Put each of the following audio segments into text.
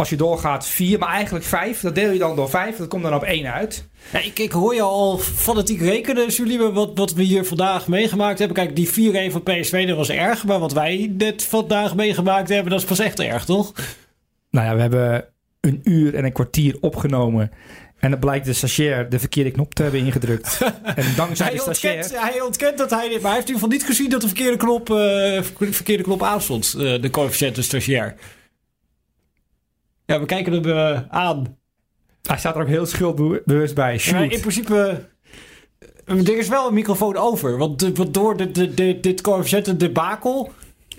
als je doorgaat vier, maar eigenlijk vijf. Dat deel je dan door vijf. Dat komt dan op één uit. Ja, ik, ik hoor je al fanatiek rekenen, jullie, wat, wat we hier vandaag meegemaakt hebben. Kijk, die 4-1 van PSV, dat was erg. Maar wat wij net vandaag meegemaakt hebben, dat is pas echt erg, toch? Nou ja, we hebben een uur en een kwartier opgenomen. En dan blijkt de stagiair de verkeerde knop te hebben ingedrukt. en dankzij hij de stagiair... Ontkent, hij ontkent dat hij dit... Maar hij heeft in ieder geval niet gezien dat de verkeerde knop, uh, verkeerde knop aanstond. Uh, de coëfficiënte stagiair. Ja, we kijken hem uh, aan. Hij staat er ook heel schuldbewust bij. Ja, in principe... Er is wel een microfoon over. Want, want door de, de, de, dit coëfficiënte debakel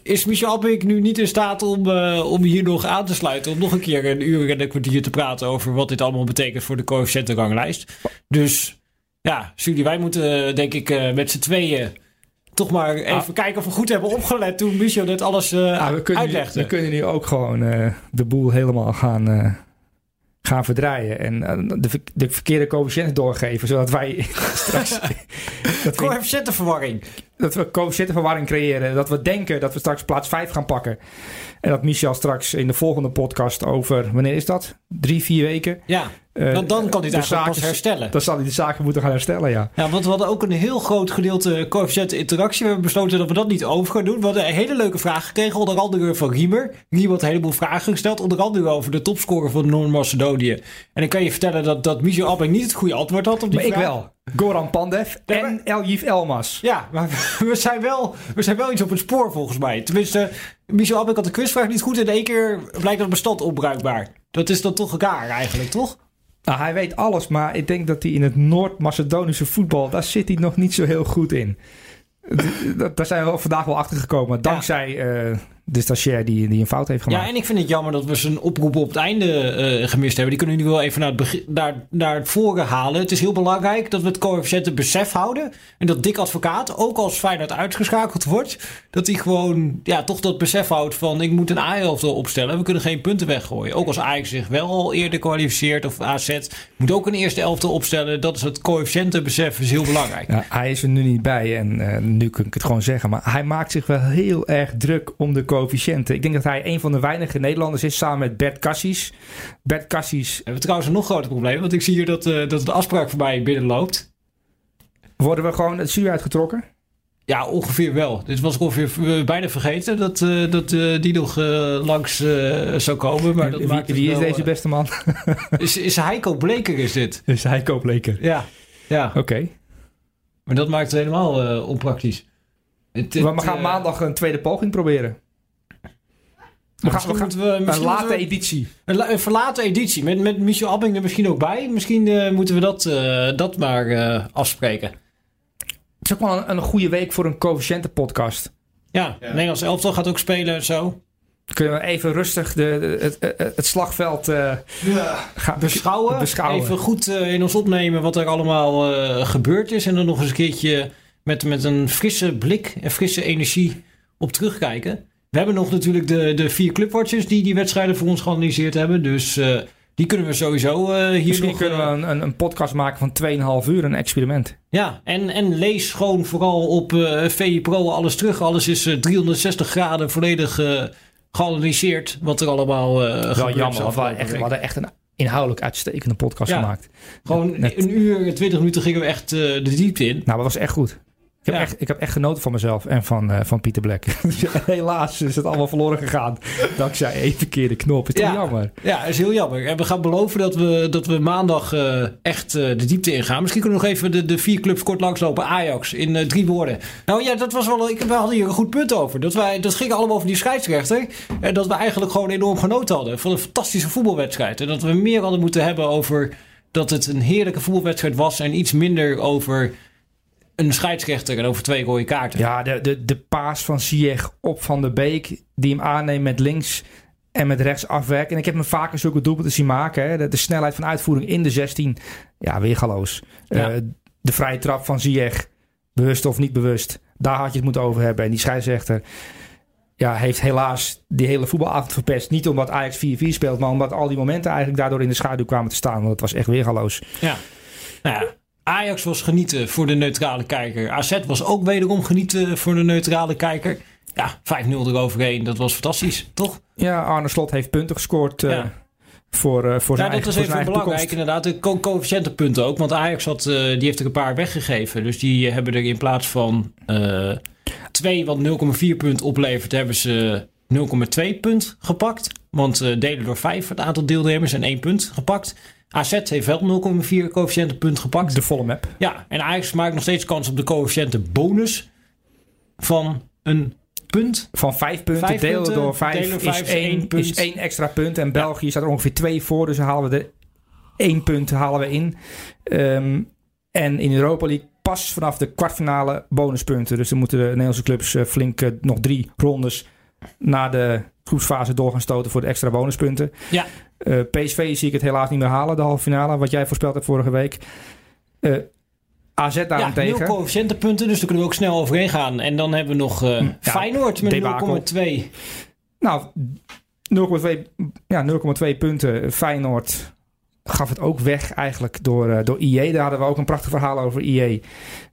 is Michel Abbeek nu niet in staat om, uh, om hier nog aan te sluiten. Om nog een keer een uur en een kwartier te praten over wat dit allemaal betekent voor de coëfficiëntenranglijst. Dus ja, jullie, wij moeten denk ik uh, met z'n tweeën toch maar even ah. kijken of we goed hebben opgelet toen Michel dit alles uh, ah, we kunnen uitlegde. Nu, we kunnen nu ook gewoon de boel helemaal gaan gaan verdraaien. En de, de verkeerde coëfficiënten doorgeven, zodat wij straks... coëfficiëntenverwarring. Dat we coëfficiëntenverwarring creëren. Dat we denken dat we straks plaats 5 gaan pakken. En dat Michel straks in de volgende podcast over... Wanneer is dat? Drie, vier weken? Ja. Uh, dan, dan kan hij het eigenlijk pas herstellen. Dan zal hij de zaken moeten gaan herstellen, ja. Ja, want we hadden ook een heel groot gedeelte coëfficiënte interactie. We hebben besloten dat we dat niet over gaan doen. We hadden een hele leuke vraag gekregen, onder andere van Riemer. Riemer had een heleboel vragen gesteld, onder andere over de topscorer van Noord-Macedonië. En ik kan je vertellen dat, dat Michel Abbeck niet het goede antwoord had op die maar vraag. ik wel. Goran Pandev en Eljif Elmas. Ja, maar we zijn, wel, we zijn wel iets op het spoor volgens mij. Tenminste, Michel Abbeck had de quizvraag niet goed en in één keer blijkt dat bestand onbruikbaar. Dat is dan toch raar eigenlijk, toch? Nou, hij weet alles, maar ik denk dat hij in het Noord-Macedonische voetbal, daar zit hij nog niet zo heel goed in. Daar zijn we vandaag wel achter gekomen. Dankzij uh, de stagiair die, die een fout heeft gemaakt. Ja, en ik vind het jammer dat we zijn oproep op het einde uh, gemist hebben. Die kunnen we nu wel even naar het, begin, naar, naar het voren halen. Het is heel belangrijk dat we het coëfficiënte besef houden. En dat Dick Advocaat, ook als Feyenoord uitgeschakeld wordt... dat hij gewoon ja, toch dat besef houdt van... ik moet een A-elftal opstellen. We kunnen geen punten weggooien. Ook als Ajax zich wel al eerder kwalificeert of AZ... moet ook een eerste elftal opstellen. Dat is het coëfficiënte besef is heel belangrijk. Ja, hij is er nu niet bij en uh, nu kan ik het gewoon zeggen. Maar hij maakt zich wel heel erg druk om de coëfficiënten. Ik denk dat hij een van de weinige Nederlanders is samen met Bert Cassis. Bert Cassis. We hebben trouwens een nog groter probleem. Want ik zie hier dat, uh, dat de afspraak voor mij binnenloopt. Worden we gewoon het stuur uitgetrokken? Ja, ongeveer wel. Dit was ongeveer bijna vergeten dat, uh, dat uh, die nog uh, langs zou komen. Maar dat wie, maakt wie is wel, deze beste man? is, is Heiko Bleker is dit? Is Heiko Bleker? Ja. ja. Oké. Okay. Maar dat maakt het helemaal onpraktisch. Het, het, we gaan maandag een tweede poging proberen. We gaan, we gaan, we, een late we, editie. Een, een, verlaten editie. Met, met Michel Abbing er misschien ook bij. Misschien uh, moeten we dat, uh, dat maar uh, afspreken. Het is ook wel een, een goede week voor een coëfficiënte podcast. Ja, ja. Nederlands elftal gaat ook spelen en zo. Kunnen we even rustig de, de het, het, slagveld ja. gaan beschouwen, beschouwen. Even goed in ons opnemen wat er allemaal gebeurd is. En dan nog eens een keertje met, met een frisse blik en frisse energie op terugkijken. We hebben nog natuurlijk de, de vier clubwatchers die die wedstrijden voor ons geanalyseerd hebben. Dus uh, die kunnen we sowieso uh, hier Misschien nog, kunnen we een, een, een, podcast maken van 2,5 uur, een experiment. Ja, en, en lees gewoon vooral op uh, VI Pro alles terug. Alles is 360 graden volledig geanalyseerd wat er allemaal uh, Wel jammer, want we, echt, we hadden echt een inhoudelijk uitstekende podcast ja, gemaakt. Gewoon Net. een uur, 20 minuten gingen we echt de diepte in. Nou, dat was echt goed. Ik heb, ja. echt, ik heb echt genoten van mezelf en van, uh, van Pieter Black. Helaas is het allemaal verloren gegaan. Dankzij één verkeerde knop. Is ja. jammer? Ja, is heel jammer. En we gaan beloven dat we, dat we maandag uh, echt uh, de diepte ingaan. Misschien kunnen we nog even de, de vier clubs kort langslopen. Ajax in drie woorden. Nou ja, dat was wel. Ik, we hadden hier een goed punt over. Dat, wij, dat ging allemaal over die scheidsrechter. En dat we eigenlijk gewoon enorm genoten hadden van een fantastische voetbalwedstrijd. En dat we meer hadden moeten hebben over dat het een heerlijke voetbalwedstrijd was. En iets minder over een scheidsrechter en over twee rode kaarten. Ja, de, de, de paas van Ziyech op Van der Beek, die hem aanneemt met links en met rechts afwerken. En ik heb me vaker zulke doelpunten zien maken. Hè. De, de, snelheid van uitvoering in de 16, ja, weergaloos. Ja. Uh, de vrije trap van Ziyech, bewust of niet bewust, daar had je het moeten over hebben. En die scheidsrechter ja, heeft helaas die hele voetbalavond verpest. Niet omdat Ajax 4-4 speelt, maar omdat al die momenten eigenlijk daardoor in de schaduw kwamen te staan. Want het was echt weergaloos. Ja, nou ja, Ajax was genieten voor de neutrale kijker. AZ was ook wederom genieten voor de neutrale kijker. Ja, 5-0 eroverheen. Dat was fantastisch, toch? Ja, Arne Slot heeft punten gescoord. Uh, voor, uh, voor ja, zijn dat is even belangrijk inderdaad. De co coëfficiëntenpunten ook. Want Ajax had, uh, die heeft er een paar weggegeven. Dus die hebben er in plaats van uh, 2 wat 0,4 punt oplevert... hebben ze 0,2 punt gepakt. Want delen door 5 het aantal deelnemers en 1 punt gepakt. AZ heeft wel 0,4 coëfficiëntenpunt gepakt. De volle map. Ja, en Ajax maakt nog steeds kans op de coëfficiëntenbonus van een punt. Van 5 punten, Vijf delen punten, door 5 delen door is, vijf is één 1 punt. is één extra punt. En België staat er ongeveer 2 voor, dus dan halen we er 1 punt halen we in. Um, en in Europa League pas vanaf de kwartfinale bonuspunten. Dus dan moeten de Nederlandse clubs uh, flink uh, nog drie rondes na de groepsfase door gaan stoten voor de extra bonuspunten. Ja. Uh, PSV zie ik het helaas niet meer halen, de halve finale, wat jij voorspeld hebt vorige week. Uh, AZ Ja, daarentegen. nul coëfficiëntenpunten, dus daar kunnen we ook snel overheen gaan. En dan hebben we nog uh, Ja, Feyenoord met debakel. 0,2. Nou, 0,2 ja, 0,2 punten. Feyenoord gaf het ook weg eigenlijk door, door IE. Daar hadden we ook een prachtig verhaal over IE.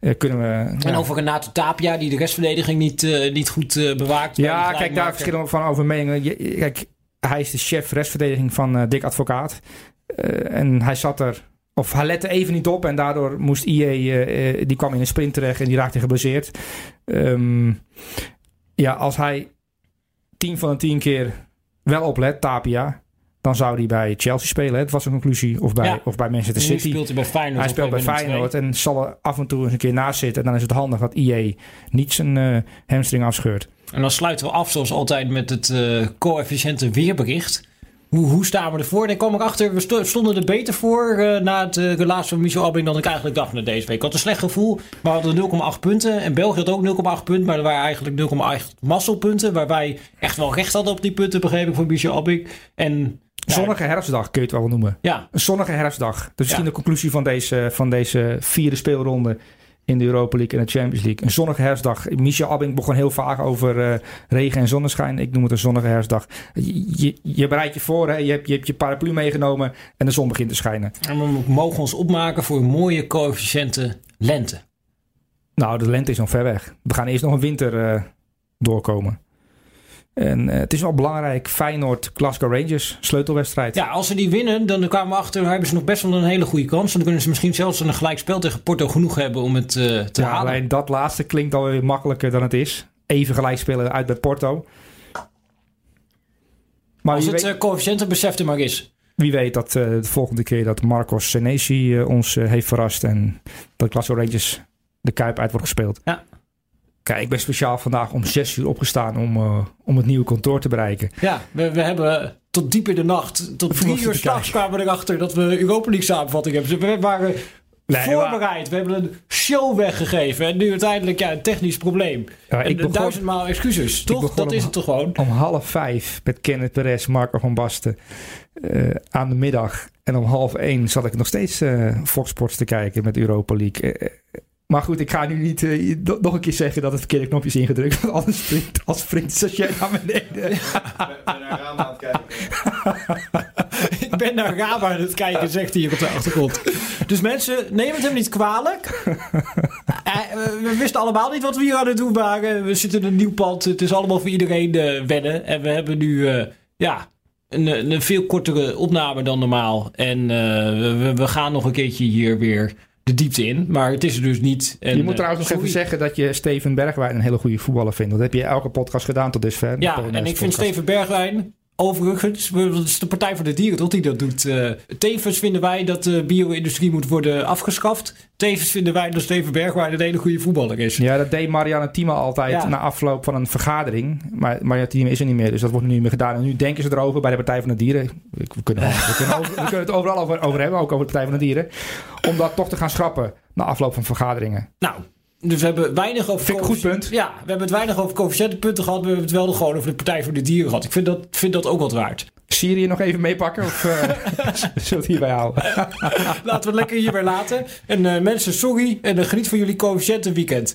Uh, kunnen we, En ja. over Renato Tapia, die de restverdediging niet, uh, niet goed uh, bewaakt. Ja, kijk, daar verschillen we van over meningen. Kijk, hij is de chef restverdediging van uh, Dick Advocaat. Uh, en hij zat er, of hij lette even niet op en daardoor moest IE, uh, die kwam in een sprint terecht en die raakte geblesseerd. Um, ja, als hij 10 van de 10 keer wel oplet, Tapia, dan zou hij bij Chelsea spelen. Het was een conclusie. Of bij, Ja. of bij Manchester Nu City. speelt hij bij Feyenoord. Hij speelt bij Feyenoord en zal er af en toe eens een keer naast zitten. En dan is het handig dat IE niet zijn uh, hamstring afscheurt. En dan sluiten we af zoals altijd met het uh, coëfficiënte weerbericht. Hoe, hoe staan we ervoor? Ik kwam erachter, we sto- stonden er beter voor uh, na het uh, relaas van Michel Abbing dan ik eigenlijk dacht na deze week. Ik had een slecht gevoel, maar we hadden 0,8 punten. En België had ook 0,8 punten, maar er waren eigenlijk 0,8 masselpunten. Waar wij echt wel recht hadden op die punten, begreep ik van Michel Abbing. En Zonnige herfstdag kun je het wel noemen. ja, Een zonnige herfstdag. Dus misschien Ja. de conclusie van deze, van deze vierde speelronde in de Europa League en de Champions League. Een zonnige herfstdag. Michel Abbing begon heel vaak over uh, regen en zonneschijn. Ik noem het een zonnige herfstdag. Je, je, je bereidt je voor, hè? Je, hebt, je hebt je paraplu meegenomen en de zon begint te schijnen. en we mogen ons opmaken voor een mooie coëfficiënte lente. Nou, de lente is nog ver weg. We gaan eerst nog een winter uh, doorkomen. En uh, het is wel belangrijk. Feyenoord, Glasgow Rangers, sleutelwedstrijd. Ja, als ze die winnen, dan kwamen we achter, dan hebben ze nog best wel een hele goede kans. Dan kunnen ze misschien zelfs een gelijkspel tegen Porto genoeg hebben om het uh, te ja, halen. alleen dat laatste klinkt alweer makkelijker dan het is. Even gelijk spelen uit bij Porto. Maar Als het weet, uh, coëfficiëntenbesef er maar is. wie weet dat uh, de volgende keer dat Marcos Senesi ons heeft verrast. En dat Glasgow Rangers de Kuip uit wordt gespeeld. Ja. Kijk, ik ben speciaal vandaag om zes uur opgestaan om, uh, om het nieuwe kantoor te bereiken. Ja, we, we hebben tot diep in de nacht, tot drie uur s'nachts kwamen we erachter dat we Europa League samenvatting hebben. Dus we waren Nee, voorbereid. We hebben een show weggegeven. En nu uiteindelijk ja, een technisch probleem. Ja, ik begon- duizendmaal excuses. Toch? Dat om- is het toch gewoon? Om half vijf met Kenneth Perez, Marco van Basten eh, aan de middag. En om half één zat ik nog steeds eh Fox Sports te kijken met Europa League. Eh, eh, maar goed, ik ga nu niet eh, nog een keer zeggen dat het verkeerde knopje is ingedrukt. Want anders springt, als springt Sascha naar beneden. ben, ben naar raam aan het kijken. Ik ben naar Raba aan het kijken, zegt hij hier op de achtergrond. Dus mensen, neem het hem niet kwalijk. Eh, we wisten allemaal niet wat we hier aan het doen waren. We zitten in een nieuw pand. Het is allemaal voor iedereen eh, wennen. En we hebben nu eh, ja, een, een veel kortere opname dan normaal. En eh, we, we gaan nog een keertje hier weer de diepte in. Maar het is er dus niet. En, je moet eh, trouwens nog even zeggen dat je Steven Bergwijn een hele goede voetballer vindt. Dat heb je elke podcast gedaan tot dusver. Ja, en ik vind. Steven Bergwijn overigens, dat is de Partij voor de Dieren toch die dat doet. Eh, tevens vinden wij dat de bio-industrie moet worden afgeschaft. Tevens vinden wij dat Steven Bergwijn een hele goede voetballer is. Ja, dat deed Marianne Thieme altijd Ja. na afloop van een vergadering. Maar Marianne Thieme is er niet meer, dus dat wordt nu niet meer gedaan. En nu denken ze erover bij de Partij van de Dieren. We kunnen, we kunnen, over- we kunnen het overal over, over hebben, ook over de Partij van de Dieren. Om dat toch te gaan schrappen na afloop van vergaderingen. Nou, dus we hebben weinig over... Vind ik goed punt. Ja, we hebben het weinig over coëfficiëntenpunten gehad. We hebben het wel gewoon over de Partij voor de Dieren gehad. Ik vind dat, vind dat ook wat waard. Syrië nog even meepakken? Of eh, zullen we het hierbij houden? Laten we het lekker hierbij laten. En eh, mensen, sorry. En eh, geniet van jullie coëfficiëntenweekend.